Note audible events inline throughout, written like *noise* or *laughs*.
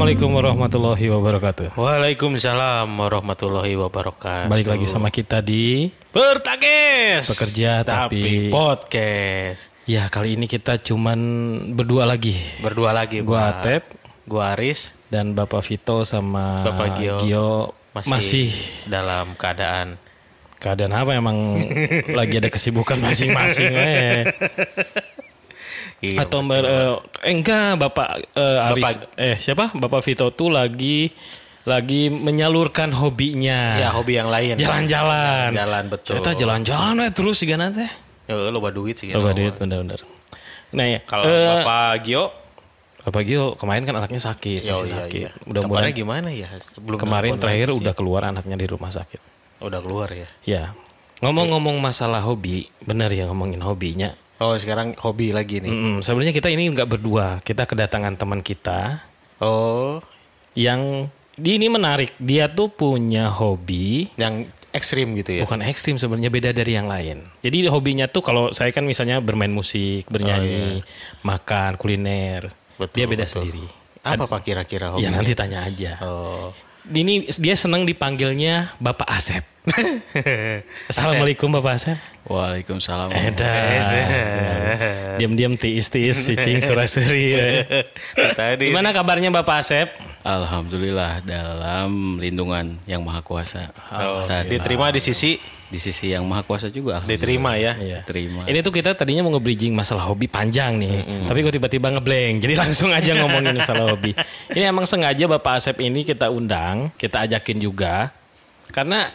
Assalamualaikum warahmatullahi wabarakatuh. Waalaikumsalam warahmatullahi wabarakatuh. Balik lagi sama kita di Bertakes. Bekerja tapi- podcast. ya kali ini kita cuman berdua lagi. Berdua lagi. Gua Pak. Atep Gua Aris. dan Bapak Vito sama Bapak Gio. masih, Masih, dalam keadaan keadaan apa emang *laughs* lagi ada kesibukan masing-masing. Iya, Atau ber- eh, eh, enggak Bapak eh, Aris Bapak- eh siapa? Bapak Vito tuh lagi lagi menyalurkan hobinya. ya hobi yang lain. Jalan-jalan. Jalan betul. Kita jalan-jalan eh, terus sih teh. Ya, lo duit sih. Kan, duit bener-bener. Nah ya, Kalau eh, Bapak Gio, Bapak Gio kemarin kan anaknya sakit, ya masih iya, sakit. iya. Mudah-mudahan Kabarnya gimana ya? Belum kemarin terakhir udah keluar anaknya di rumah sakit. udah keluar ya. Ya. Ngomong-ngomong masalah hobi, bener ya ngomongin hobinya. Oh sekarang hobi lagi nih. Mm, sebenarnya kita ini nggak berdua, kita kedatangan teman kita Oh yang di ini menarik. Dia tuh punya hobi yang ekstrim gitu ya. bukan ekstrim sebenarnya beda dari yang lain. Jadi hobinya tuh kalau saya kan misalnya bermain musik, bernyanyi, makan, kuliner. Oh, iya. Betul, dia beda betul. sendiri. Apa pak kira-kira hobi? Ya nanti tanya aja. Oh. Ini dia senang dipanggilnya Bapak Asep. *laughs* Assalamualaikum Bapak Asep. Waalaikumsalam. Diam-diam tiis-tiis cicing suraseri. *laughs* Tadi Gimana kabarnya Bapak Asep? Alhamdulillah dalam lindungan yang maha kuasa. Oh, diterima di sisi di sisi yang maha kuasa juga. diterima ya. Iya. Terima. Ini tuh kita tadinya mau nge-bridging masalah hobi panjang nih. Tapi kok tiba-tiba ngeblank. Jadi *laughs* langsung aja ngomongin masalah hobi. Ini emang sengaja Bapak Asep ini kita undang, kita ajakin juga. Karena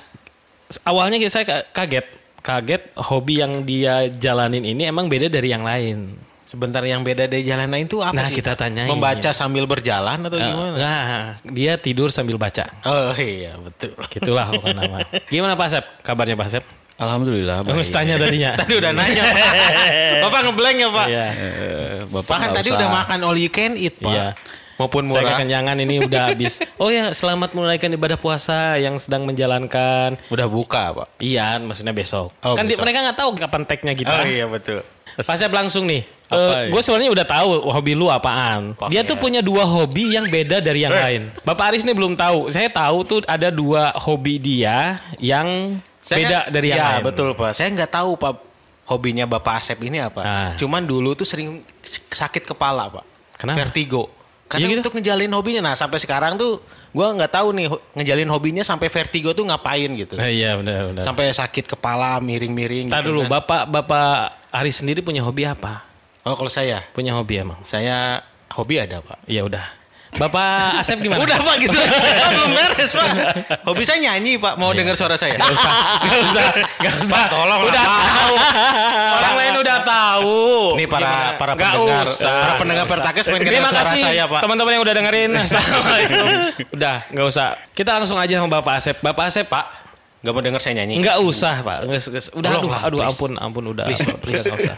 awalnya saya ka- kaget. Kaget hobi yang dia jalanin ini emang beda dari yang lain. Sebentar yang beda dari jalan lain tuh apa Nah, sih? kita tanyain. Membaca sambil berjalan atau gimana? Nah, dia tidur sambil baca. Oh iya betul. Gitulah bukan nama. Gimana Pak Asep? Kabarnya Pak Asep? Alhamdulillah. Harus baik. tanya tadinya. *laughs* Tadi udah nanya Pak. *laughs* Bapak ngeblank ya Pak? Iya. Eh, Bapak Bahkan nggak tadi usah- udah makan all you can eat Pak. Iya. Maupun Saya murah. kekenyangan ini udah *laughs* habis. Oh ya, selamat menunaikan ibadah puasa yang sedang menjalankan. Udah buka Pak. Iya, maksudnya besok. Oh, kan di- besok. mereka nggak tahu kapan tagnya kita. Oh iya betul. Pak Asep langsung nih. Apa ya? gue sebenarnya udah tahu hobi lu apaan. Dia tuh punya dua hobi yang beda dari yang lain. Bapak Aris nih belum tahu. Saya tahu tuh ada dua hobi dia yang beda kan- dari yang ya, lain. betul Pak. Saya nggak tahu Pak hobinya Bapak Asep ini apa. Ah. Cuman dulu tuh sering sakit kepala Pak. Kenapa? Vertigo. Karena Iya gitu? untuk ngejalin hobinya. Nah sampai sekarang tuh gua nggak tahu nih ngejalin hobinya sampai vertigo tuh ngapain gitu. Eh, iya benar benar. Sampai sakit kepala miring-miring. Ntar gitu dulu, kan. Bapak Bapak Aris sendiri punya hobi apa? Oh kalau saya, Punya hobi emang? saya hobi ada Pak. Iya udah. Bapak Asep gimana? Udah Pak gitu. *laughs* Belum beres Pak. Hobi saya nyanyi Pak. Mau dengar suara saya? Gak usah, gak usah, gak usah. Pak, tolong udah tahu. Orang lain udah tahu. Nih para Gimana? para Gak pendengar, usah. para pendengar Gak. Pertakes pengen dengar suara kasih saya Pak. teman-teman yang udah dengerin. *laughs* Assalamualaikum. udah, nggak usah. Kita langsung aja sama Bapak Asep. Bapak Asep, Pak, nggak mau dengar saya nyanyi? Nggak usah, Pak. Udah, aduh, Pak, aduh, please. ampun, ampun, udah. Please, Udah, please. nggak usah.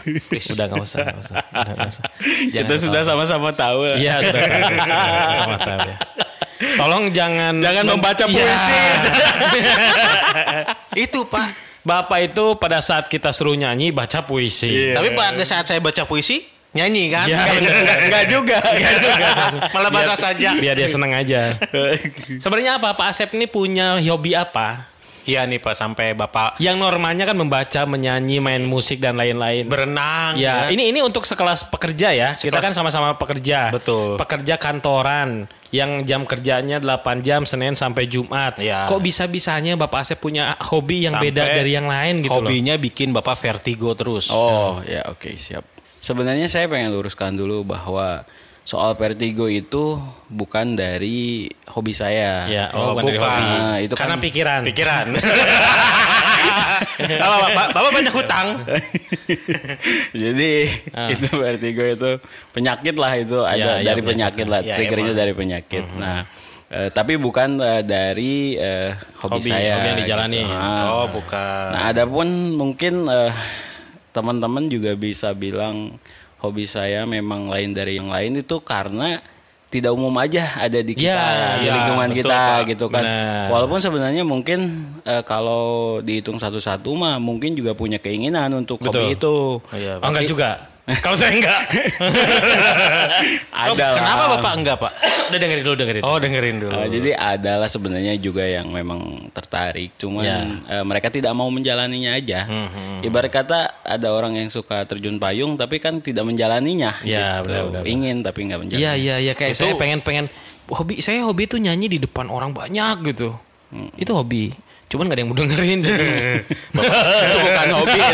Udah nggak usah, nggak usah. Udah nggak usah. *laughs* Kita sudah sama-sama tahu. Iya, sudah tahu. Sama tahu ya. Tolong jangan Jangan membaca Iya. puisi. *laughs* Itu Pak. Bapak itu pada saat kita suruh nyanyi baca puisi. Tapi pada saat saya baca puisi, nyanyi kan? Bener. Enggak juga. Nggak juga. *laughs* Malah bahasa saja. Biar dia seneng aja. Sebenarnya apa Pak Asep ini punya hobi apa? Iya nih Pak, sampai Bapak Yang normalnya kan membaca, menyanyi, main musik dan lain-lain. berenang. Ya, kan? ini ini untuk sekelas pekerja ya. Kita Sekelas- kan sama-sama pekerja. Betul. Pekerja kantoran yang jam kerjanya 8 jam Senin sampai Jumat. Iya. Kok bisa-bisanya Bapak Asep punya hobi yang Sampai beda dari yang lain gitu loh. Hobinya bikin Bapak vertigo terus. Oh ya oke siap. Sebenarnya saya pengen luruskan dulu bahwa soal vertigo itu bukan dari hobi saya. Ya, oh, Oh, bukan dari hobi. Nah, itu Karena kan- pikiran. Pikiran. *laughs* Bapak, Bapak, Bapak banyak hutang. *laughs* Jadi itu vertigo itu penyakit lah itu ada Ya, ya, dari penyakit lah, Ya, triggernya emang. dari penyakit. Nah, eh, tapi bukan eh, dari eh, hobi, Hobi, saya. hobi yang dijalani. Nah, Oh, bukan. Nah, ada pun mungkin eh, teman-teman juga bisa bilang hobi saya memang lain dari yang lain itu karena tidak umum aja ada di kita Ya, di ya, lingkungan betul, kita Pak. gitu kan. Benar. Walaupun sebenarnya mungkin eh, kalau dihitung satu-satu mah mungkin juga punya keinginan untuk Betul. hobi itu. Iya, Oh, enggak juga. *laughs* Kalau saya enggak. *laughs* Ada lah. Kenapa Bapak enggak, Pak? *clears throat* Udah dengerin dulu dengerin. Oh, dengerin dulu. Eh, jadi adalah sebenarnya juga yang memang tertarik, cuman Ya. eh, mereka tidak mau menjalaninya aja. Hmm, Ibarat kata ada orang yang suka terjun payung tapi kan tidak menjalaninya. Ya, gitu. benar, benar. Ingin tapi nggak menjalani. Iya iya iya kayak saya pengen pengen hobi saya hobi itu nyanyi di depan orang banyak gitu. Itu hobi. Cuman gak ada yang mau dengerin. *laughs* itu bukan hobi. ya.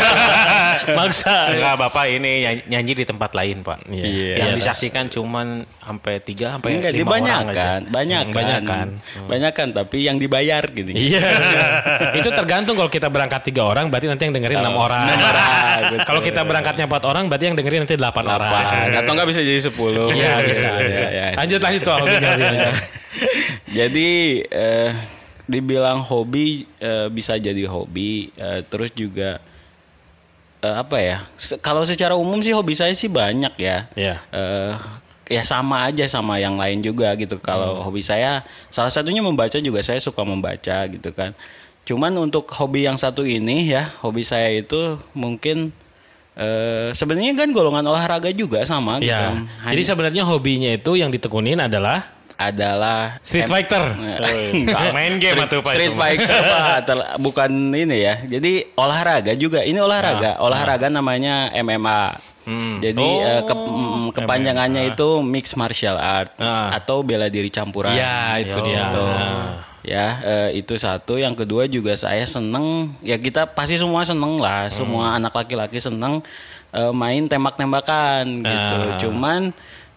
*laughs* Maksa. Enggak, Bapak ini nyanyi, nyanyi di tempat lain, Pak. Iya. Yang Iya. disaksikan cuman sampai tiga sampai Enggak, lima orang aja. dibanyakan, banyak Hmm, banyakan. banyakan tapi yang dibayar gitu. Iya. *laughs* itu tergantung kalau kita berangkat tiga orang berarti nanti yang dengerin enam orang. enam orang, betul. kalau kita berangkatnya empat orang berarti yang dengerin nanti delapan orang. Atau enggak bisa jadi 10. Iya bisa. bisa. ya. Lanjut lanjut soal hobinya. hobinya. Jadi eh, dibilang hobi eh, bisa jadi hobi eh, terus juga eh, apa ya? se- kalau secara umum sih hobi saya sih banyak ya. Iya. Eh, ya sama aja sama yang lain juga gitu. Kalau hobi saya salah satunya membaca juga saya suka membaca gitu kan. Cuman untuk hobi yang satu ini ya, hobi saya itu mungkin eh sebenarnya kan golongan olahraga juga sama gitu. Iya. Hanya Jadi sebenarnya hobinya itu yang ditekunin adalah adalah Street Fighter. *laughs* Enggak. Main game Street- atau Pak Street? Fighter Pak. Bukan ini ya. Jadi olahraga juga. Ini olahraga. olahraga namanya MMA. Jadi eh, ke- mm, kepanjangannya itu mixed martial art Ah. atau bela diri campuran. Ya itu dia. Nah. Ya, eh, itu satu. Yang kedua juga saya seneng. Ya kita pasti semua seneng lah. Semua anak laki-laki seneng eh, main tembak-tembakan gitu. Ah. Cuman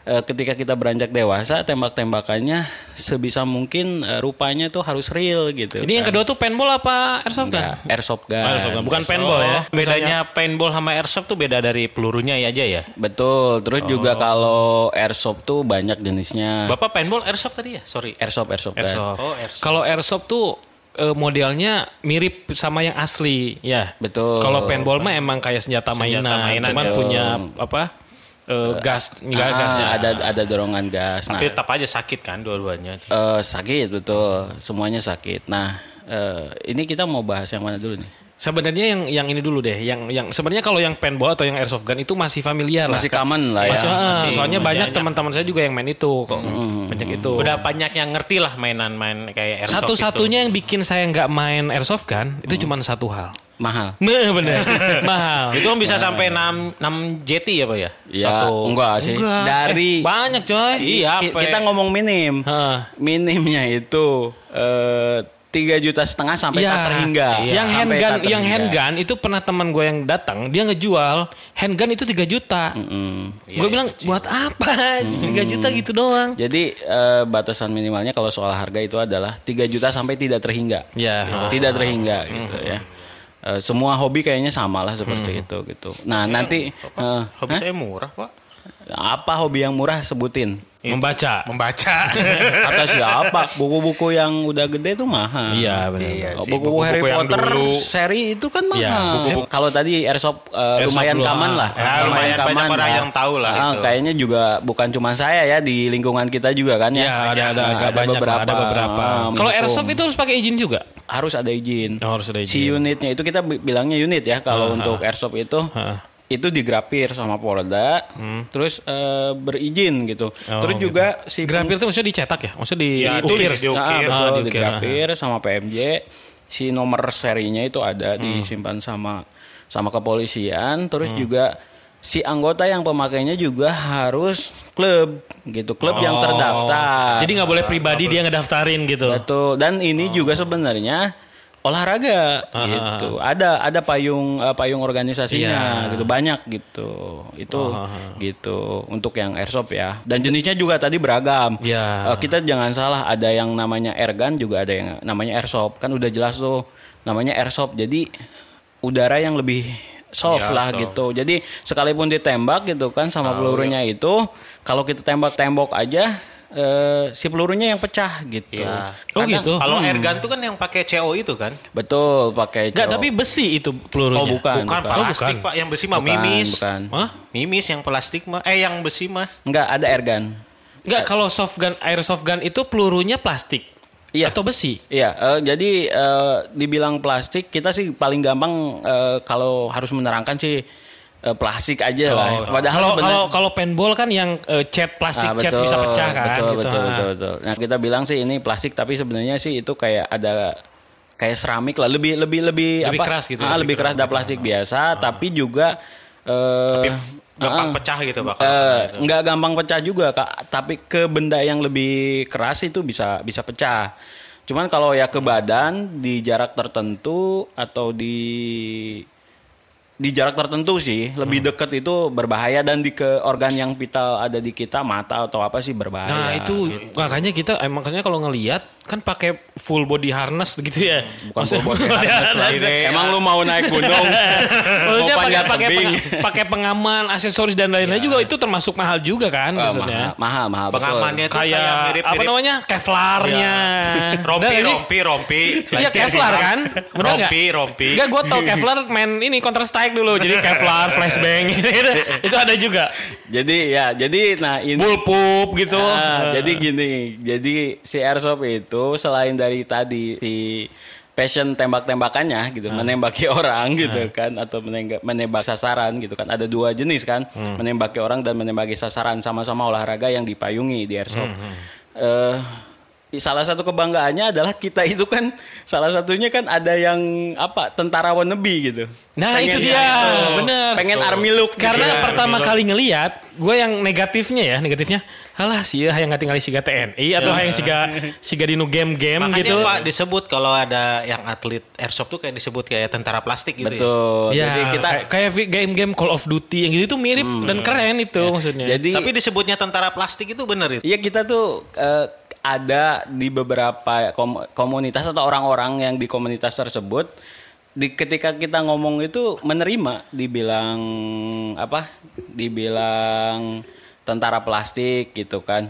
eh, ketika kita beranjak dewasa, tembak-tembakannya sebisa mungkin eh, rupanya tuh harus real gitu. Ini yang kan. kedua tuh paintball apa airsoft gun? Enggak, airsoft gun. Oh, airsoft gun. Bukan paintball ya. Bedanya paintball sama airsoft tuh beda dari pelurunya ya aja ya. Betul. Terus juga Oh. kalau airsoft tuh banyak jenisnya. Bapak paintball airsoft tadi ya? Sorry. Airsoft, airsoft, gun. Airsoft. Oh, airsoft. Kalau airsoft tuh eh, modelnya mirip sama yang asli, ya. Betul. Kalau paintball mah emang kayak senjata, mainan, mainan, cuman betul. punya apa? Eh, gas, enggak Ah, gasnya. ada ada dorongan gas. Nah, Tapi tetap aja sakit kan dua-duanya. Eh, sakit betul, semuanya sakit. Nah, eh, ini kita mau bahas yang mana dulu nih? Sebenarnya yang yang ini dulu deh, yang yang sebenarnya kalau yang paintball atau yang airsoft gun itu masih familiar Masih lah. common lah ya. Masih, ah, masih soalnya banyak banyak. teman-teman saya juga yang main itu kok. Banyak itu. Udah banyak yang ngerti lah mainan-main kayak airsoft Satu-satunya yang bikin saya nggak main airsoft gun itu cuma satu hal. Mahal. *laughs* Nah, bener. Mahal. itu. Kan bisa sampai 6 6 JT ya, Pak ya? Ya, enggak sih. Enggak. Dari Eh, banyak coy. Iya, kita ya? ngomong minim. Heeh. Minimnya itu eh, tiga juta setengah sampai Iya. tak terhingga. Yang Sampai handgun, tak yang terhingga. handgun itu pernah teman gue yang datang, dia ngejual handgun itu 3 juta. Mm. gue bilang buat apa? *laughs* 3 juta gitu doang. Jadi eh, batasan minimalnya kalau soal harga itu adalah 3 juta sampai tidak terhingga. Ya. Tidak terhingga gitu ya. Eh, semua hobi kayaknya sama lah seperti itu gitu. Nah, nanti eh, Hobi saya murah, Pak. apa hobi yang murah sebutin? Membaca. Membaca. *laughs* Kata siapa? Buku-buku yang udah gede itu mahal. Iya benar. Iya Oh, sih, buku-buku Harry yang Potter dulu. seri itu kan mahal. Iya, Kalau tadi airsoft, uh, Airsoft lumayan kaman ah. lah. Ya, lumayan banyak orang yang tahu lah Ah, itu. Kayaknya juga bukan cuma saya ya di lingkungan kita juga kan ya. Ya, ada ada Nah, agak banyak lah, ada beberapa. ah, Kalau airsoft itu harus pakai izin juga. harus ada izin. Oh, harus ada Si izin. unitnya itu kita bi- bilangnya unit ya kalau Ah, untuk airsoft itu. Ah. Itu digrapir sama Polda, terus eh, berizin gitu. Hmm. Oh, terus juga si Grapir itu maksudnya dicetak ya? Maksudnya di Ya, diukir. diukir. Nah, betul, Ah, diukir, digrapir sama PMJ. Si nomor serinya itu ada Hmm. disimpan sama sama kepolisian. Terus juga si anggota yang pemakainya juga harus klub gitu, klub yang terdaftar. Oh. Jadi nggak boleh pribadi dia ngedaftarin gitu. Betul. Dan ini juga sebenarnya olahraga gitu. Ada ada payung eh, payung organisasinya Iya. gitu banyak gitu. Itu gitu untuk yang airsoft ya. Dan jenisnya juga tadi beragam. Iya. Eh, kita jangan salah ada yang namanya airgun juga ada yang namanya airsoft. Kan udah jelas tuh namanya airsoft. Jadi udara yang lebih soft Iya, lah soft. gitu. Jadi sekalipun ditembak gitu kan sama pelurunya itu, kalau kita tembak tembok aja eh, si pelurunya yang pecah gitu. Iya. Oh gitu. Kalau airgun tuh kan yang pakai CO itu kan? Betul, pakai Enggak, CO. tapi besi itu pelurunya. Oh, bukan. Bukan plastik, Pak. Yang besi mah Bukan, mimis. bukan. Hah? Mimis yang plastik mah. Eh, yang besi mah. Enggak ada airgun. Enggak, kalau soft gun, airsoft gun itu pelurunya plastik. Iya. Atau besi. Iya, eh, jadi eh, dibilang plastik kita sih paling gampang eh, kalau harus menerangkan sih eh, plastik aja lah. Oh, Padahal kalau sebenarnya- kalau kalau paintball kan yang eh, cat plastik Ah, cat bisa pecah kan Betul, gitu. betul, Ah. betul, betul. Nah, kita bilang sih ini plastik tapi sebenarnya sih itu kayak ada kayak seramik lah, lebih lebih lebih Lebih apa? keras gitu Ah, ya, lebih keras dari plastik biasa, tapi juga eh Gampang ah, pecah gitu pak. eh, nggak gampang pecah juga kak tapi ke benda yang lebih keras itu bisa bisa pecah cuman kalau ya ke badan di jarak tertentu atau di di jarak tertentu sih lebih Hmm. dekat itu berbahaya dan di ke organ yang vital ada di kita mata atau apa sih berbahaya Nah itu makanya kita eh, makanya kalau ngelihat kan pakai full body harness gitu ya. bukan Maksudnya- full body *laughs* harness lah. harness ya. emang lu mau naik gunung *laughs* Maksudnya pakai panjat pakai tebing penga- pakai pengaman, aksesoris dan lain-lain juga itu termasuk mahal juga kan Ah, maksudnya. mahal mahal. Pengamannya itu kayak, Kayak mirip apa namanya? Kevlarnya. *laughs* Bener rompi sih? rompi rompi. Iya Kevlar kan? Bener nggak? rompi rompi. Enggak, gue tau Kevlar main ini Counter Strike dulu. Jadi Kevlar, flashbang gitu. itu ada juga. jadi ya jadi nah ini Bullpup gitu. Ah, Eh. jadi gini, jadi si airsoft itu selain dari tadi si passion tembak-tembakannya gitu, menembaki *laughs* orang gitu kan atau menembak, menembak sasaran gitu kan. Ada dua jenis kan, menembaki orang dan menembaki sasaran sama-sama olahraga yang dipayungi di airsoft. Eh, salah satu kebanggaannya adalah kita itu kan salah satunya kan ada yang apa tentara wannabe gitu. Nah Pengen itu ya dia, itu. bener. Pengen army look. gitu. Karena pertama kali ngeliat, gue yang negatifnya ya, negatifnya, halah sih yang nggak tinggal siga TNI atau yang siga siga dinu game-game Makanya gitu. pak disebut kalau ada yang atlet airsoft tuh kayak disebut kayak tentara plastik gitu ya. Betul. Ya, Jadi kita kayak, game-game Call of Duty yang gitu tuh mirip dan keren itu maksudnya. jadi Tapi disebutnya tentara plastik itu bener itu. Iya kita tuh eh, ada di beberapa kom- komunitas atau orang-orang yang di komunitas tersebut di ketika kita ngomong itu menerima dibilang apa dibilang tentara plastik gitu kan.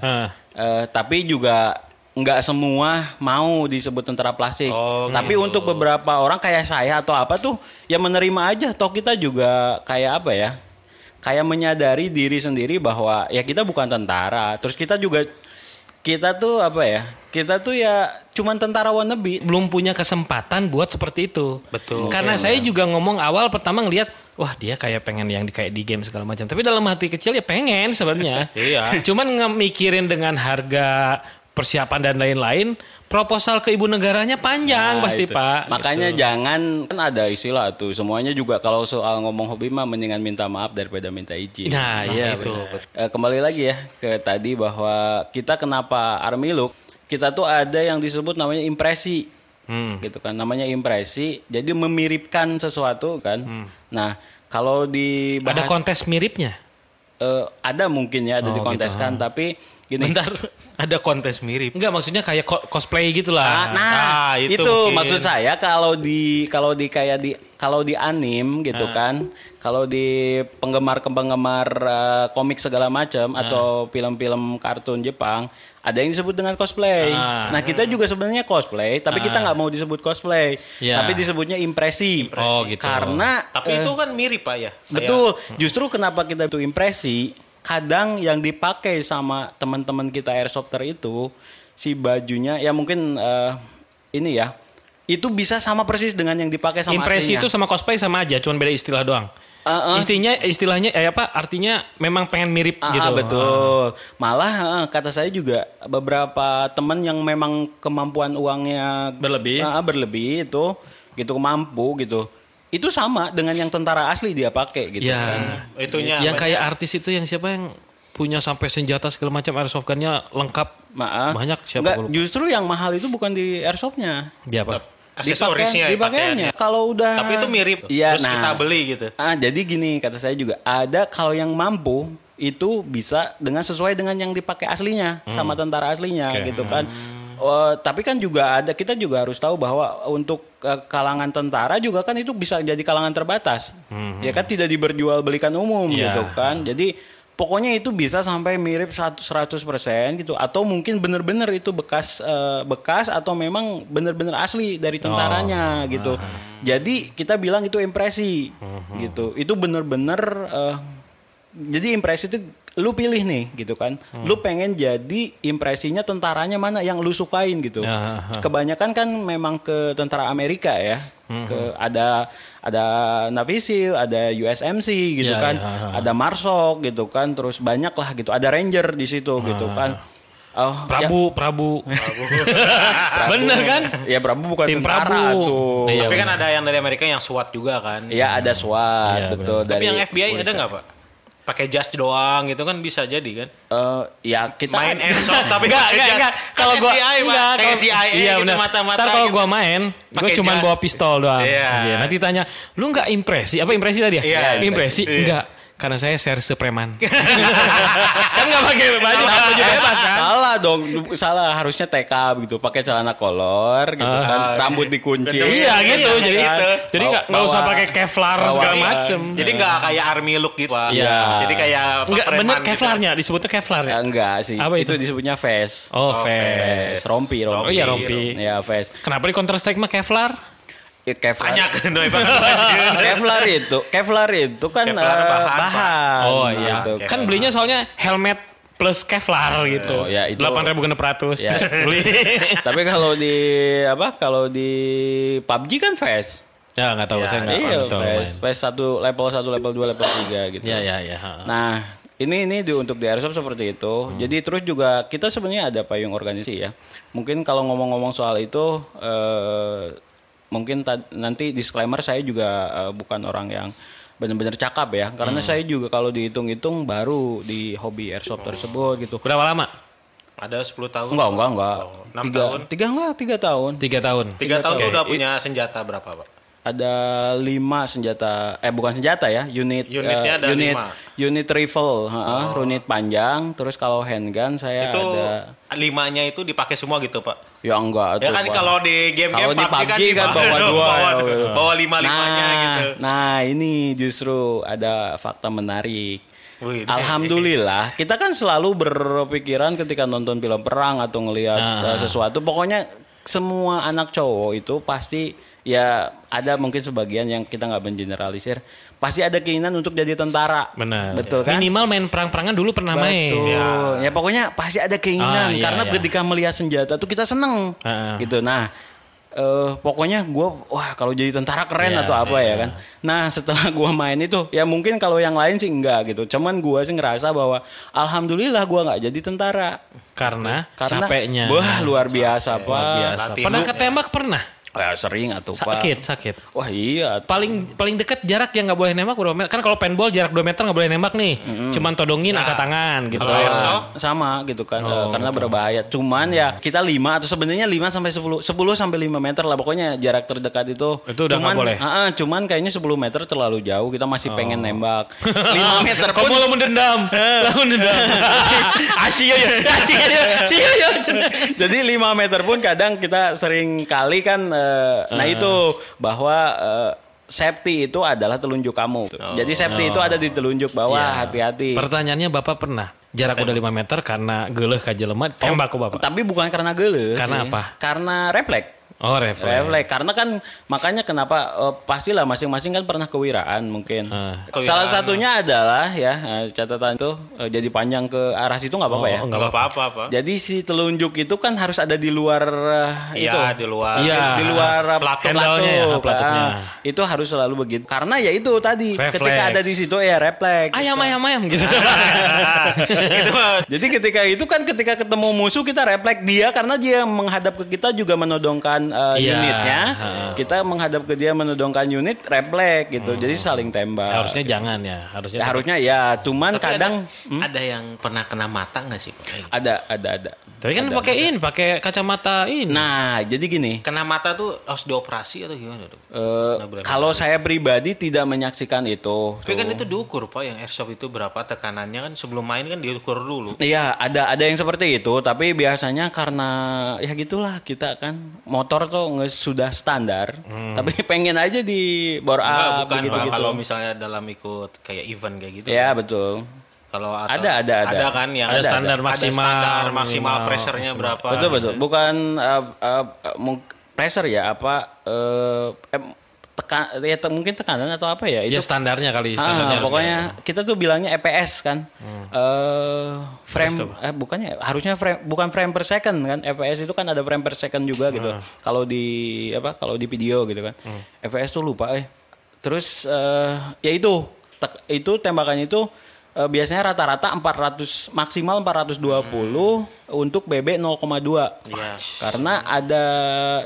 Eh, tapi juga nggak semua mau disebut tentara plastik. Oh, tapi untuk beberapa orang kayak saya atau apa tuh ya menerima aja. Toh kita juga kayak apa ya kayak menyadari diri sendiri bahwa ya kita bukan tentara. Terus kita juga kita tuh apa ya kita tuh ya cuman tentara wannabe belum punya kesempatan buat seperti itu. Betul. Karena saya juga ngomong awal pertama ngelihat wah dia kayak pengen yang di kayak di game segala macam. Tapi dalam hati kecil ya pengen sebenarnya. *laughs* Iya. Cuman ngemikirin dengan harga persiapan dan lain-lain, proposal ke ibu negaranya panjang Nah, pasti itu. Pak. makanya Gitu. jangan kan ada istilah tuh semuanya juga kalau soal ngomong hobi mah mendingan minta maaf daripada minta izin Nah, iya itu. benar. Eh, kembali lagi ya ke tadi bahwa kita kenapa army look kita tuh ada yang disebut namanya impresi Hmm. gitu kan namanya impresi jadi memiripkan sesuatu kan nah kalau di Ada bahas- kontes miripnya. eh, ada mungkin ya ada Oh, dikonteskan tapi gini Bentar, *laughs* ada kontes mirip. Enggak maksudnya kayak ko- cosplay gitu lah. Ah, nah, Ah, itu, itu mungkin. maksud saya kalau di kalau di kayak di kalau di anim gitu Ah. kan, kalau di penggemar-penggemar eh, komik segala macam Ah. atau film-film kartun Jepang, ada yang disebut dengan cosplay. Ah. Nah, kita juga sebenarnya cosplay, tapi kita nggak mau disebut cosplay, Ya. tapi disebutnya impresi. Oh, gitu. Karena Tapi eh, itu kan mirip pak ya. Betul. Justru kenapa kita itu impresi, kadang yang dipakai sama teman-teman kita airsofter itu si bajunya ya mungkin eh, ini ya. Itu bisa sama persis dengan yang dipakai sama Impresi aslinya. itu sama cosplay sama aja, cuman beda istilah doang. Eh, eh. Istilahnya istilahnya eh apa? Artinya memang pengen mirip Ah, gitu. betul. Malah eh, kata saya juga beberapa teman yang memang kemampuan uangnya Berlebih. ah, berlebih itu gitu mampu gitu. Itu sama dengan yang tentara asli dia pakai gitu Ya. kan. Itunya yang kayak artis itu yang siapa yang punya sampai senjata segala macam airsoft gunnya lengkap Maaf. banyak siapa Enggak, justru yang mahal itu bukan di airsoftnya. dia apa Di Aksesorisnya di ya, pakaiannya. pakaiannya. Kalau udah Tapi itu mirip. Iya, Terus nah. kita beli gitu. Ah, jadi gini kata saya juga ada kalau yang mampu itu bisa dengan sesuai dengan yang dipakai aslinya sama tentara aslinya Oke. gitu kan. Oh, tapi kan juga ada kita juga harus tahu bahwa untuk eh, kalangan tentara juga kan itu bisa jadi kalangan terbatas. Ya kan tidak diperjualbelikan umum Iya. gitu kan. Jadi pokoknya itu bisa sampai mirip 100% gitu atau mungkin benar-benar itu bekas eh, bekas atau memang benar-benar asli dari tentaranya gitu. Jadi kita bilang itu impresi gitu. Itu benar-benar eh, jadi impresi itu lu pilih nih gitu kan. Lu pengen jadi impresinya tentaranya mana yang lu sukain gitu. Ya, ha. Kebanyakan kan memang ke tentara Amerika ya. ke ada ada Navisil, ada USMC gitu Ya, kan, ya. ada Marsok gitu kan, terus banyak lah gitu, ada Ranger di situ gitu kan. Oh, Prabu, *laughs* Prabu. Bener kan? Ya, ya Prabu bukan Tim tentara Prabu. tuh. Iya, Tapi kan ada yang dari Amerika yang SWAT juga kan. Iya ada SWAT Iya, betul Tapi dari yang FBI ada polisi. nggak pak? Pakai jas doang gitu kan bisa jadi kan? Eh, ya kita Main *laughs* airsoft tapi Enggak, enggak, enggak. Kalau gua enggak, kayak CIA iya, gitu mata-mata. Ntar kalau gitu. gua main, gua jas. bawa pistol doang. Iya. Iya, Nanti tanya, "Lu enggak impresi? Apa impresi tadi ya?" Iya, impresi. iya. Enggak. Karena saya serse preman. *laughs* kan enggak pakai baju, baju bebas kan? Salah dong, salah harusnya TK gitu, pakai celana kolor gitu Ah. kan, rambut dikunci. Iya gitu. Iya, Jadi gitu. jadi enggak enggak Bawa- usah pakai Kevlar bawa- segala iya. macem. Jadi nggak kayak army look gitu. Iya. Jadi kayak apa, Enggak preman bener gitu. Kevlarnya disebutnya Kevlar ya. Ya, enggak sih. Apa itu? itu? disebutnya vest. Oh, Oh, vest. Vest, rompi, rompi. Oh iya rompi. Ya, vest. Kenapa di Counter Strike mah Kevlar? Kevlar. Banyak *laughs* kan. Kevlar itu, Kevlar itu kan Kevlar eh, bahan, bahan. Oh iya. gitu. Kan belinya soalnya helmet plus Kevlar gitu. Oh, ya, itu- Delapan ribu genep ratus. Ya. Cek, *laughs* beli. *laughs* Tapi kalau di apa? Kalau di PUBG kan vest. ya nggak tahu Ya, saya nggak Iya, tahu. Vest satu level 1, level 2, level 3 gitu. Ya ya ya. Nah, ini ini di untuk di airsoft seperti itu. Jadi terus juga kita sebenarnya ada payung organisasi ya. Mungkin kalau ngomong-ngomong soal itu eh, mungkin nanti disclaimer saya juga eh, bukan orang yang benar-benar cakap ya, karena saya juga kalau dihitung-hitung baru di hobi airsoft tersebut gitu. Berapa lama? Ada 10 tahun. Enggak, enggak, enggak. enam tiga, tahun. Tiga enggak, tiga tahun. Tiga tahun. Tiga tahun Oke. tuh udah punya senjata berapa pak? Ada lima senjata, eh bukan senjata ya, unit Unitnya eh, ada unit lima. unit rifle, heeh, unit panjang. Terus kalau handgun saya Itu ada limanya itu dipakai semua gitu pak? Ya enggak Ya kan kalau di game-game PUBG PUBG kan bawa dua bawa, ya, bawa lima limanya nah, gitu. Nah, ini justru ada fakta menarik. Wih, Alhamdulillah, kita kan selalu berpikiran ketika nonton film perang atau ngelihat Nah. uh, sesuatu. Pokoknya semua anak cowok itu pasti ya ada mungkin sebagian yang kita nggak mengeneralisir, pasti ada keinginan untuk jadi tentara. Benar. Betul kan? Minimal main perang-perangan dulu pernah main. Betul. Ya. Ya. pokoknya pasti ada keinginan Ah, iya, karena iya. ketika melihat senjata tuh kita seneng Ah. gitu. Nah, eh pokoknya gua wah kalau jadi tentara keren Iya, atau apa ya kan. Nah, setelah *laughs* gua main itu ya mungkin kalau yang lain sih enggak gitu. Cuman gua sih ngerasa bahwa alhamdulillah gua nggak jadi tentara. Karena, Karena capeknya. Wah, luar biasa, Pak. biasa. Pernah ketembak pernah? Ya, sering atau Pak. Sakit, sakit. Wah, iya. Paling paling dekat jarak yang nggak boleh nembak berapa meter? Kan kalau paintball jarak 2 meter nggak boleh nembak nih. Cuman todongin angkat tangan gitu. Kalau airsoft? Sama, sama gitu kan Oh, eh, karena berbahaya. Cuman ya kita 5 atau sebenarnya 5 sampai 10 10 sampai 5 meter lah pokoknya jarak terdekat itu. Itu udah cuman, nggak boleh? ah, ah, cuman kayaknya 10 meter terlalu jauh kita masih pengen nembak. 5 *laughs* meter Kamu pun lo mendendam, *laughs* lo mendendam. *laughs* Asyik ya, asyik ya, asyik ya. Jadi 5 meter pun kadang kita sering kali kan eh, nah Ah. itu bahwa eh, safety itu adalah telunjuk kamu. Jadi safety itu ada di telunjuk bawah Ya. hati-hati. Pertanyaannya Bapak pernah jarak udah 5 meter karena geleh kaja lemah tembak ke Bapak. Tapi bukan karena geles. Karena sih. apa? Karena refleks. Oh, refleks. Refleks. Karena kan makanya kenapa eh, pastilah masing-masing kan pernah kewiraan mungkin. Ah. Kewiraan. Salah satunya adalah ya eh, catatan itu eh, jadi panjang ke arah situ nggak apa-apa ya. Oh, Nggak apa-apa apa. Jadi si telunjuk itu kan harus ada di luar eh, itu. Iya di luar. Iya. Di luar. Handle-nya ya. Ah, itu harus selalu begitu. Karena ya itu tadi Refleks. ketika ada di situ ya refleks. Ayam ayam ayam gitu. *laughs* itu mah Jadi ketika itu kan ketika ketemu musuh kita refleks dia karena dia menghadap ke kita juga menodongkan uh, Iya, unitnya. ha. Kita menghadap ke dia menodongkan unit refleks gitu. Jadi saling tembak. Harusnya jangan ya, harusnya. Ya, harusnya ya, cuman Tapi kadang ada, ada yang pernah kena mata nggak sih? Ada ada ada. Tapi kan pakai ini, pakai kacamata ini. Nah, jadi gini. Kena mata tuh harus dioperasi atau gimana tuh? berapa kalau saya pribadi tidak menyaksikan itu. Tapi kan itu diukur pak, yang airsoft itu berapa tekanannya kan sebelum main kan diukur dulu. Iya, ada ada yang seperti itu, tapi biasanya karena ya gitulah kita kan motor tuh nggak sudah standar, tapi *laughs* pengen aja di Enggak, up bukan Pak. gitu. kalau misalnya dalam ikut kayak event kayak gitu. Ya betul. Kalau Ada, ada, ada. Ada kan yang Ada standar ada maksimal, standar maksimal minimal, pressure-nya berapa? betul betul. Bukan uh, uh, uh, pressure ya apa? uh, tekan ya te- mungkin tekanan atau apa ya Ya itu standarnya kali Ah, standarnya. pokoknya kita tuh bilangnya EPS kan. Eh frame eh bukannya harusnya frame bukan frame per second kan. EPS itu kan ada frame per second juga gitu. Kalau di apa? Kalau di video gitu kan. EPS tuh lupa eh. Terus eh ya itu tek- itu tembakannya itu eh, biasanya rata-rata 400 maksimal 420 untuk BB 0,2. Karena ada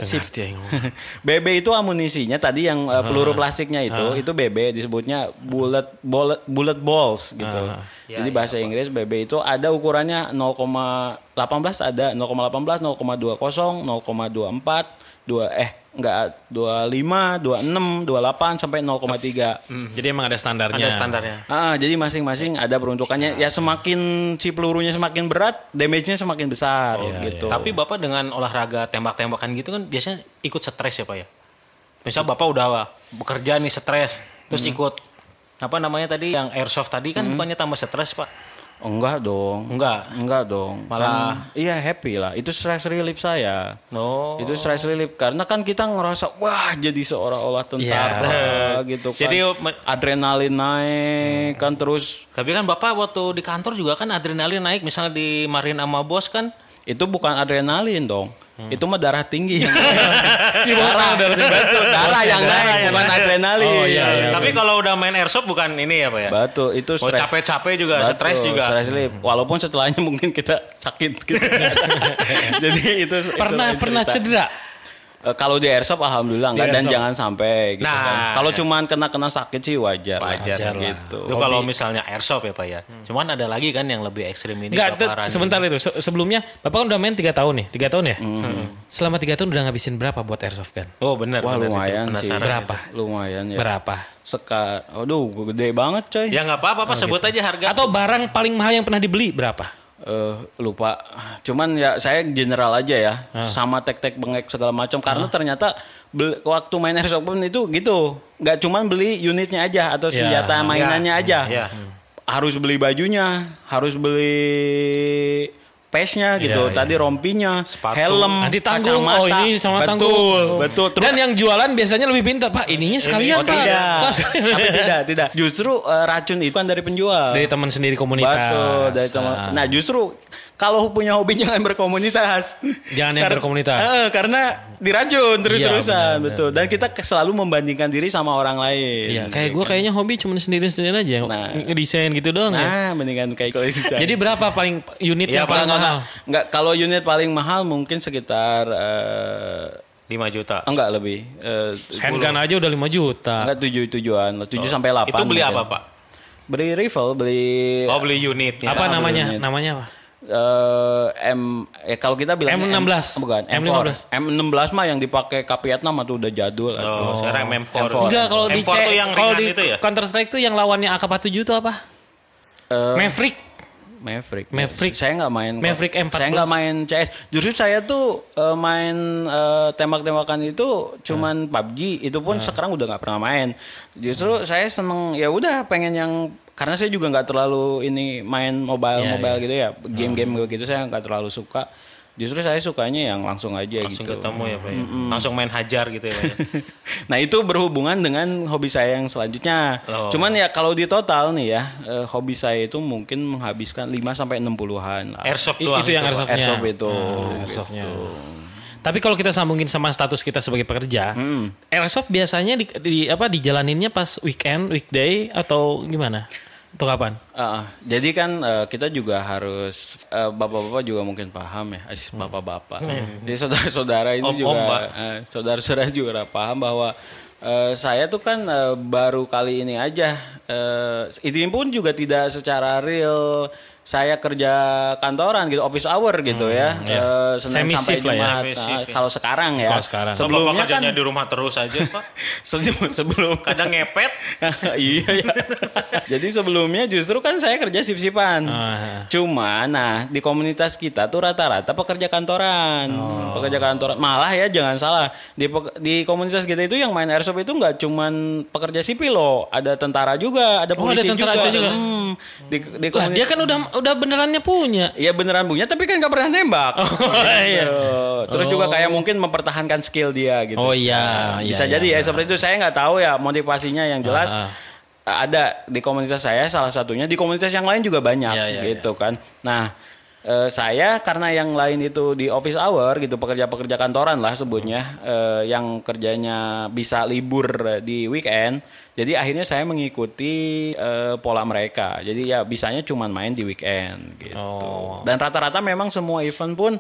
si Ngerti ya yang *laughs* ngomong. BB itu amunisinya tadi yang uh, peluru plastiknya itu itu BB disebutnya bullet bullet bullet balls gitu. Ah. Jadi bahasa Inggris BB itu ada ukurannya 0,18 ada 0,18, 0,20, 0,24, 2 eh enggak 25, 26, 28 sampai 0,3. Jadi emang ada standarnya. Ada standarnya. Ah, jadi masing-masing ada peruntukannya. Ya semakin si pelurunya semakin berat, damage-nya semakin besar gitu. Tapi Bapak dengan olahraga tembak-tembakan gitu kan biasanya ikut stres ya Pak ya? Misal Bapak udah bekerja nih stres, terus ikut apa namanya tadi yang airsoft tadi kan bukannya tambah stres Pak? Oh, enggak dong. Enggak. Enggak dong. Malah- Kan- iya happy lah. Itu stress relief saya. No. Itu stress relief karena kan kita ngerasa wah jadi seolah-olah tentara gitu kan. Jadi, adrenalin naik kan terus Tapi kan Bapak waktu di kantor juga kan adrenalin naik misalnya di marin sama bos kan itu bukan adrenalin dong. Hmm. Itu mah darah tinggi yang *laughs* si darah, betul, darah yang naik bukan adrenalin. Oh, iya, iya. Tapi kalau udah main airsoft bukan ini ya Pak ya? Betul, itu Oh, stres. capek-capek juga, stres juga. Stress relief. Walaupun setelahnya mungkin kita sakit gitu. *laughs* *laughs* Jadi itu itu Pernah lain pernah cerita. cedera? Eh, kalau di airsoft alhamdulillah enggak dan jangan sampai gitu Nah, kan. Kalau ya. cuman kena-kena sakit sih wajar. Wajar Wajar lah. gitu. Itu kalau misalnya airsoft ya Pak ya. Cuman ada lagi kan yang lebih ekstrim ini Enggak, sebentar itu. Se- sebelumnya Bapak kan udah main 3 tahun nih. 3 tahun ya? Selama 3 tahun udah ngabisin berapa buat airsoft kan? Oh benar. Wah benar, itu. lumayan sih. Berapa? Lumayan ya. Berapa? Seka, aduh gede banget coy. Ya nggak apa-apa Pak, sebut aja harga. Atau barang paling mahal yang pernah dibeli berapa? Eh, lupa. Cuman ya saya general aja ya. Sama tek-tek bengek segala macam karena ternyata waktu main airsoft pun itu gitu. Nggak cuman beli unitnya aja atau Ya. senjata mainannya aja. Ya. Harus beli bajunya, harus beli pesnya gitu. Iya, Tadi rompinya, Sepatu. helm, Nanti tanggung. kacamata. Oh ini sama betul, tanggung. Betul, Terus Dan yang jualan biasanya lebih pintar. Pak ininya sekalian Oh, Pak. tidak. *laughs* Tapi tidak, tidak. Justru eh, racun itu kan dari penjual. Dari teman sendiri komunitas. Betul, dari teman. Ah. Nah, justru kalau punya hobi jangan berkomunitas. Jangan yang Kar- berkomunitas. Eh, karena diracun terus-terusan, Iya, benar, betul. Dan kita selalu membandingkan diri sama orang lain. Iya, kayak gue kayaknya hobi cuma sendiri-sendiri aja. Nah. Ngedesain gitu doang ya. Nah, mendingan kayak kalau Jadi berapa paling unit Iya, yang paling enggak, mahal? enggak, kalau unit paling mahal mungkin sekitar eh 5 juta. enggak lebih. Eh, Handgun aja udah 5 juta. enggak tujuh tujuan, tujuh sampai delapan. Itu beli mungkin. apa Pak? Beli rifle, beli Oh beli unitnya. Apa Ya, namanya? unit. Namanya apa? Eh M eh kalau kita bilang M16. bukan M15. M4. M16 mah yang dipakai K-Vietnam atau udah jadul Oh, sekarang M4. M4. Enggak, kalau di M4 tuh yang kalau di itu ya? Counter Strike tuh yang lawannya AK-47 itu apa? Eh, Maverick. Maverick. Maverick. Saya nggak main. Maverick M14. Saya nggak main CS. Justru saya tuh eh, main eh, tembak-tembakan itu cuman PUBG. Itu pun sekarang udah nggak pernah main. Justru saya seneng ya udah pengen yang karena saya juga nggak terlalu ini main mobile Iya, mobile gitu ya game-game begitu saya nggak terlalu suka. Justru saya sukanya yang langsung aja Langsung gitu. ketemu ya Pak ya. Langsung main hajar gitu ya Pak ya. *laughs* nah itu berhubungan dengan hobi saya yang selanjutnya. Oh. Cuman ya kalau di total nih ya eh, hobi saya itu mungkin menghabiskan 5 sampai 60-an lah. Airsoft I- itu yang airsoftnya. Airsoft itu. Ah, airsoftnya. Tapi kalau kita sambungin sama status kita sebagai pekerja, airsoft biasanya di, di apa dijalaninnya pas weekend, weekday atau gimana? Atau kapan? Ah, jadi kan eh, kita juga harus eh, bapak-bapak juga mungkin paham ya, As- bapak-bapak. Jadi saudara-saudara itu Om-om, juga Pak. eh, saudara-saudara juga paham bahwa eh, saya tuh kan eh, baru kali ini aja eh, ini pun juga tidak secara real saya kerja kantoran gitu office hour gitu ya Eh, Senin sampai ya. Jumat Nah, ya. kalau sekarang ya Kalau sekarang. Sebelum sebelumnya Bapak kan kerjanya di rumah terus aja Pak. *laughs* sebelum sebelum Kadang ngepet. *laughs* iya ya. *laughs* Jadi sebelumnya justru kan saya kerja sip-sipan. Ah. Cuma nah di komunitas kita tuh rata-rata pekerja kantoran. Oh. Pekerja kantoran. Malah ya jangan salah. Di di komunitas kita itu yang main airsoft itu nggak cuman pekerja sipil loh, ada tentara juga, ada Oh, ada polisi tentara juga. juga. Hmm. Di, di Lah, dia komunitas kan udah udah benerannya punya. Iya beneran punya tapi kan nggak pernah nembak. Oh, *laughs* iya. Gitu. Terus juga kayak mungkin mempertahankan skill dia gitu. Oh, iya, Nah, iya, bisa iya, jadi ya benar. seperti itu. Saya nggak tahu ya motivasinya yang jelas. Ah, Ada di komunitas saya salah satunya di komunitas yang lain juga banyak Iya, iya, gitu kan. Nah eh, saya karena yang lain itu di office hour gitu pekerja-pekerja kantoran lah sebutnya eh, yang kerjanya bisa libur di weekend. Jadi akhirnya saya mengikuti eh, pola mereka. Jadi ya bisanya cuman main di weekend gitu. Oh. Dan rata-rata memang semua event pun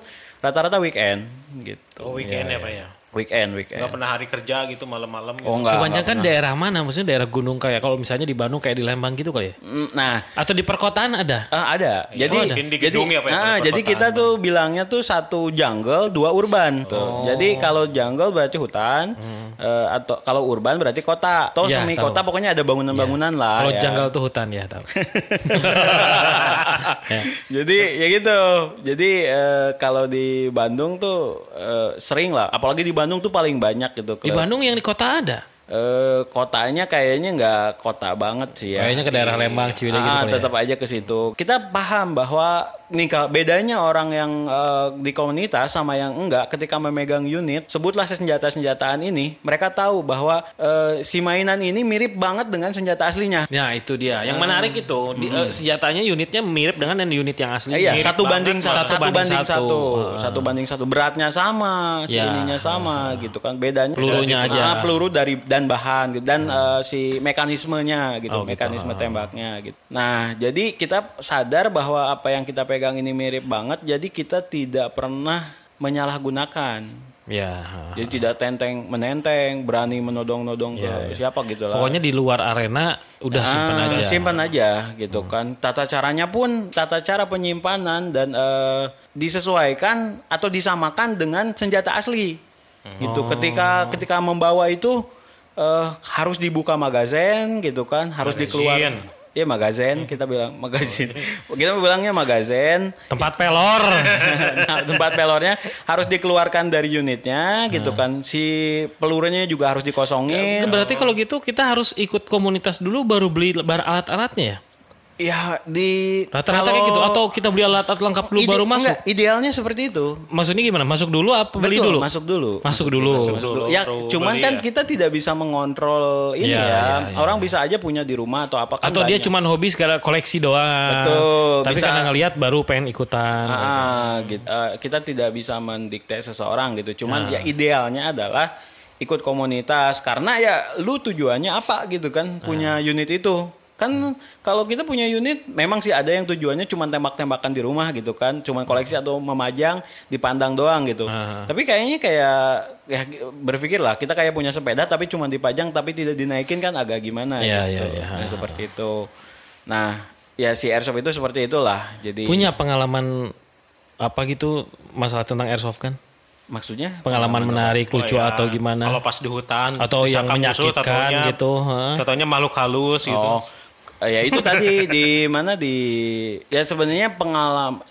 rata-rata weekend gitu. Oh weekend ya pak ya. Weekend, weekend. Nggak pernah hari kerja gitu malam-malam. Gitu. Oh enggak. Kebanyakan daerah mana? Maksudnya daerah gunung kayak kalau misalnya di Bandung kayak di Lembang gitu kali ya? Mm, Nah, Atau di perkotaan ada? Ah, ada. Jadi ada. Mungkin di jadi gedung ya, Pak, ya, ah, pada jadi kita tuh bilangnya tuh satu jungle, dua urban tuh. Oh. Jadi kalau jungle berarti hutan eh, atau kalau urban berarti kota. Atau Hmm. Ya, semi tahu. kota pokoknya ada bangunan-bangunan lah Kalau ya. janggal tuh hutan ya tahu. *laughs* Ya. Jadi ya gitu. Jadi eh, kalau di Bandung tuh eh, sering lah, apalagi di Bandung tuh paling banyak gitu. Di Ke- Bandung yang di kota ada. Eh, kotanya kayaknya nggak kota banget sih ya. Kayaknya ke daerah Lembang, Ciwidey gitu Ah, ya. tetap aja ke situ. Kita paham bahwa nih bedanya orang yang eh, di komunitas sama yang enggak ketika memegang unit, sebutlah senjata-senjataan ini, mereka tahu bahwa eh, si mainan ini mirip banget dengan senjata aslinya. Ya itu dia. Yang menarik itu di, eh, senjatanya unitnya mirip dengan yang unit yang asli. Iya, mirip satu banget, banding satu, Satu banding satu. satu, Ah. satu banding satu. Beratnya sama, si Ya. ininya sama, gitu kan. Bedanya Pelurunya Ah, aja. peluru dari dan bahan gitu. dan eh, si mekanismenya gitu, Oh, gitu. mekanisme tembaknya gitu. Nah, jadi kita sadar bahwa apa yang kita pegang ini mirip banget, jadi kita tidak pernah menyalahgunakan. Ya. Jadi tidak tenteng menenteng, berani menodong-nodong ke Ya, ya. siapa gitu lah. Pokoknya di luar arena udah simpan Ah, aja. Hmm. Simpan aja gitu kan. Tata caranya pun tata cara penyimpanan dan eh, disesuaikan atau disamakan dengan senjata asli. Gitu. Oh. Ketika ketika membawa itu eh, harus dibuka magazin gitu kan, harus dikeluar. Iya magazin kita bilang magazin. *laughs* kita bilangnya magazin. Tempat pelor. *laughs* Nah, tempat pelornya harus dikeluarkan dari unitnya gitu kan. Si pelurunya juga harus dikosongin. Berarti kalau gitu kita harus ikut komunitas dulu baru beli bar alat-alatnya ya? Ya di Rata-rata kayak gitu atau kita beli alat-alat lengkap dulu Ide- baru masuk? enggak, idealnya seperti itu. Maksudnya gimana? Masuk dulu apa beli Betul, dulu? Masuk dulu. Masuk dulu. Masuk dulu. Ya, cuman beli kan ya. kita tidak bisa mengontrol ini Iya, ya. iya, iya. Orang bisa aja punya di rumah atau apa kan Atau dia banyak. cuma hobi segala koleksi doang. Betul, Tapi bisa. karena ngelihat baru pengen ikutan. Ah, gitu. Eh, kita tidak bisa mendikte seseorang gitu. Cuman Ah. ya idealnya adalah ikut komunitas karena ya lu tujuannya apa gitu kan punya Ah. unit itu. Kan kalau kita punya unit memang sih ada yang tujuannya cuma tembak-tembakan di rumah gitu kan, cuman koleksi atau memajang dipandang doang gitu. Ah. Tapi kayaknya kayak ya berpikir lah kita kayak punya sepeda tapi cuma dipajang tapi tidak dinaikin kan agak gimana Iya, gitu. iya, iya. Nah, seperti itu. Nah, ya si airsoft itu seperti itulah. Jadi Punya pengalaman apa gitu masalah tentang airsoft kan? maksudnya Pengalaman menarik, Oh, lucu ya, atau gimana? Kalau pas di hutan Atau yang menyakitkan taunya- gitu, ha? Taunya makhluk halus gitu. Oh, ya itu tadi *laughs* di mana di ya sebenarnya pengalaman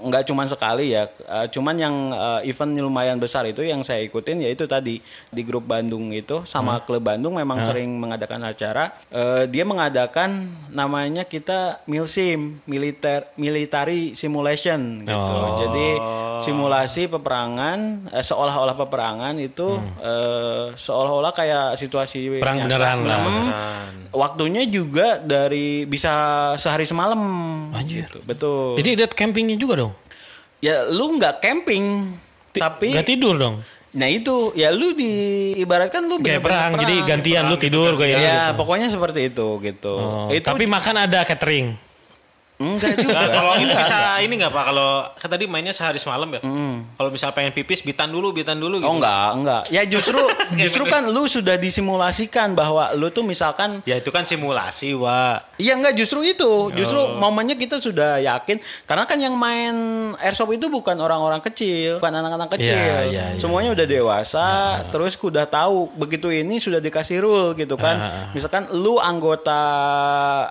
nggak cuman sekali ya, eh, cuman yang eh, event lumayan besar itu yang saya ikutin yaitu tadi di grup Bandung itu sama klub Bandung memang sering mengadakan acara. Eh, dia mengadakan namanya kita milsim, militer military simulation gitu. Oh. Jadi simulasi peperangan eh, seolah-olah peperangan itu eh, seolah-olah kayak situasi Perang nyata. beneran lah. Beneran. Waktunya juga dari bisa sehari semalam. Anjir. Gitu, betul. Jadi ada campingnya juga dong. ya lu nggak camping, Ti- tapi nggak tidur dong. nah itu ya lu di ibaratkan lu Kayak bener-bener perang, jadi gantian lu tidur gue Ya, ya. pokoknya seperti itu gitu. Oh, itu tapi makan ada catering. Enggak juga. Nah, kalau ini bisa ini nggak pak? Kalau kan tadi mainnya sehari semalam ya. Mm. Kalau misal pengen pipis, bitan dulu, bitan dulu gitu. Oh enggak, enggak. Ya justru *laughs* justru kan lu sudah disimulasikan bahwa lu tuh misalkan Ya itu kan simulasi, Wak. Iya enggak justru itu. Justru momennya kita sudah yakin karena kan yang main airsoft itu bukan orang-orang kecil, bukan anak-anak kecil. Iya, iya, iya. Semuanya udah dewasa, terus udah tahu begitu ini sudah dikasih rule gitu kan. Ah, ah. Misalkan lu anggota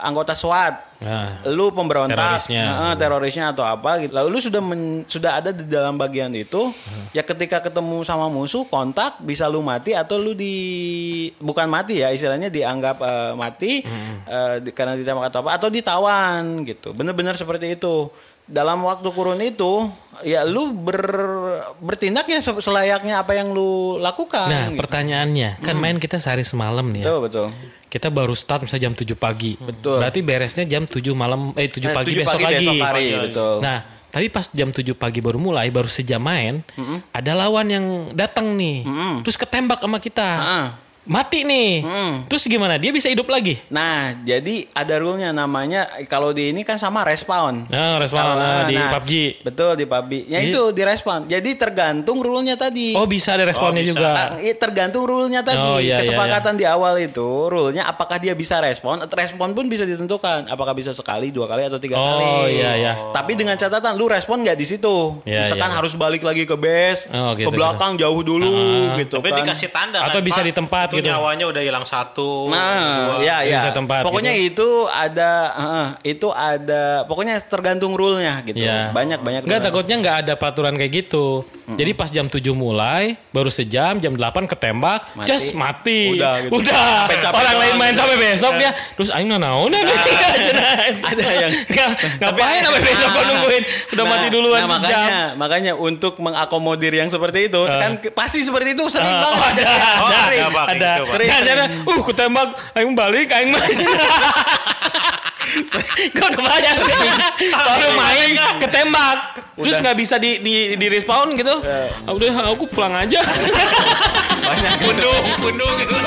anggota SWAT Nah, lu pemberontak, Terorisnya. Heeh, terorisnya atau apa gitu. Lalu lu sudah men- sudah ada di dalam bagian itu, ya ketika ketemu sama musuh kontak bisa lu mati atau lu di bukan mati ya istilahnya dianggap eh, mati eh, di- karena ditembak atau apa atau ditawan gitu. Bener-bener seperti itu. Dalam waktu kurun itu, ya lu ber, bertindak ya se- selayaknya apa yang lu lakukan. nah gitu. pertanyaannya kan main kita sehari semalam nih ya. betul betul. Kita baru start misalnya jam 7 pagi. Betul. Berarti beresnya jam 7 malam eh 7 Eh, pagi 7 besok pagi lagi. besok hari, betul. Nah, tapi pas jam 7 pagi baru mulai, baru sejam main, ada lawan yang datang nih. Terus ketembak sama kita. Heeh. Mati nih. Mm. Terus gimana? Dia bisa hidup lagi? Nah, jadi ada rule-nya namanya kalau di ini kan sama respawn. Nah, respon Kalau- nah, di nah, PUBG. Betul di PUBG. Ya Jadi- itu di respawn. Jadi tergantung rule-nya tadi. Oh, bisa ada responnya bisa. juga. Ah, iya, tergantung rule-nya tadi. Oh, iya, iya, Kesepakatan di awal itu rule-nya apakah dia bisa respon? Respon pun bisa ditentukan. Apakah bisa sekali, dua kali atau tiga Oh, kali. iya, iya. Tapi dengan catatan lu respon nggak di situ. Iya, Misalkan iya. harus balik lagi ke base, Oh, gitu, ke belakang jauh dulu gitu Tapi kan. dikasih tanda Atau kan, bisa di tempat gitu. nyawanya udah hilang satu. Nah, dua. ya, ya. tempat Pokoknya gitu. itu ada, heeh, itu ada. Pokoknya tergantung rule-nya gitu. Iya. Banyak banyak. Enggak rule-nya. takutnya nggak ada peraturan kayak gitu. Jadi pas jam 7 mulai, baru sejam, jam 8 ketembak, Mati. just mati. Udah gitu. Udah. Capek-capek Orang lain main gitu. sampai besok dia. Terus aing naon nih. *laughs* Ada yang *laughs* ngapain sampai besok kok nungguin. Udah Nah, mati duluan nah, sejam. makanya, makanya untuk mengakomodir yang seperti itu kan pasti seperti itu sering Ah, banget. oh, ada, Oh, ada, ada, Pak, ada. Pak. Sering, Jangan-jangan, uh, kutembak, aing balik, aing masih. *laughs* Kok kebayang Baru main ketembak. Terus nggak bisa di, di, di respawn gitu. Ah, Udah aku pulang aja. Pundung, pundung gitu.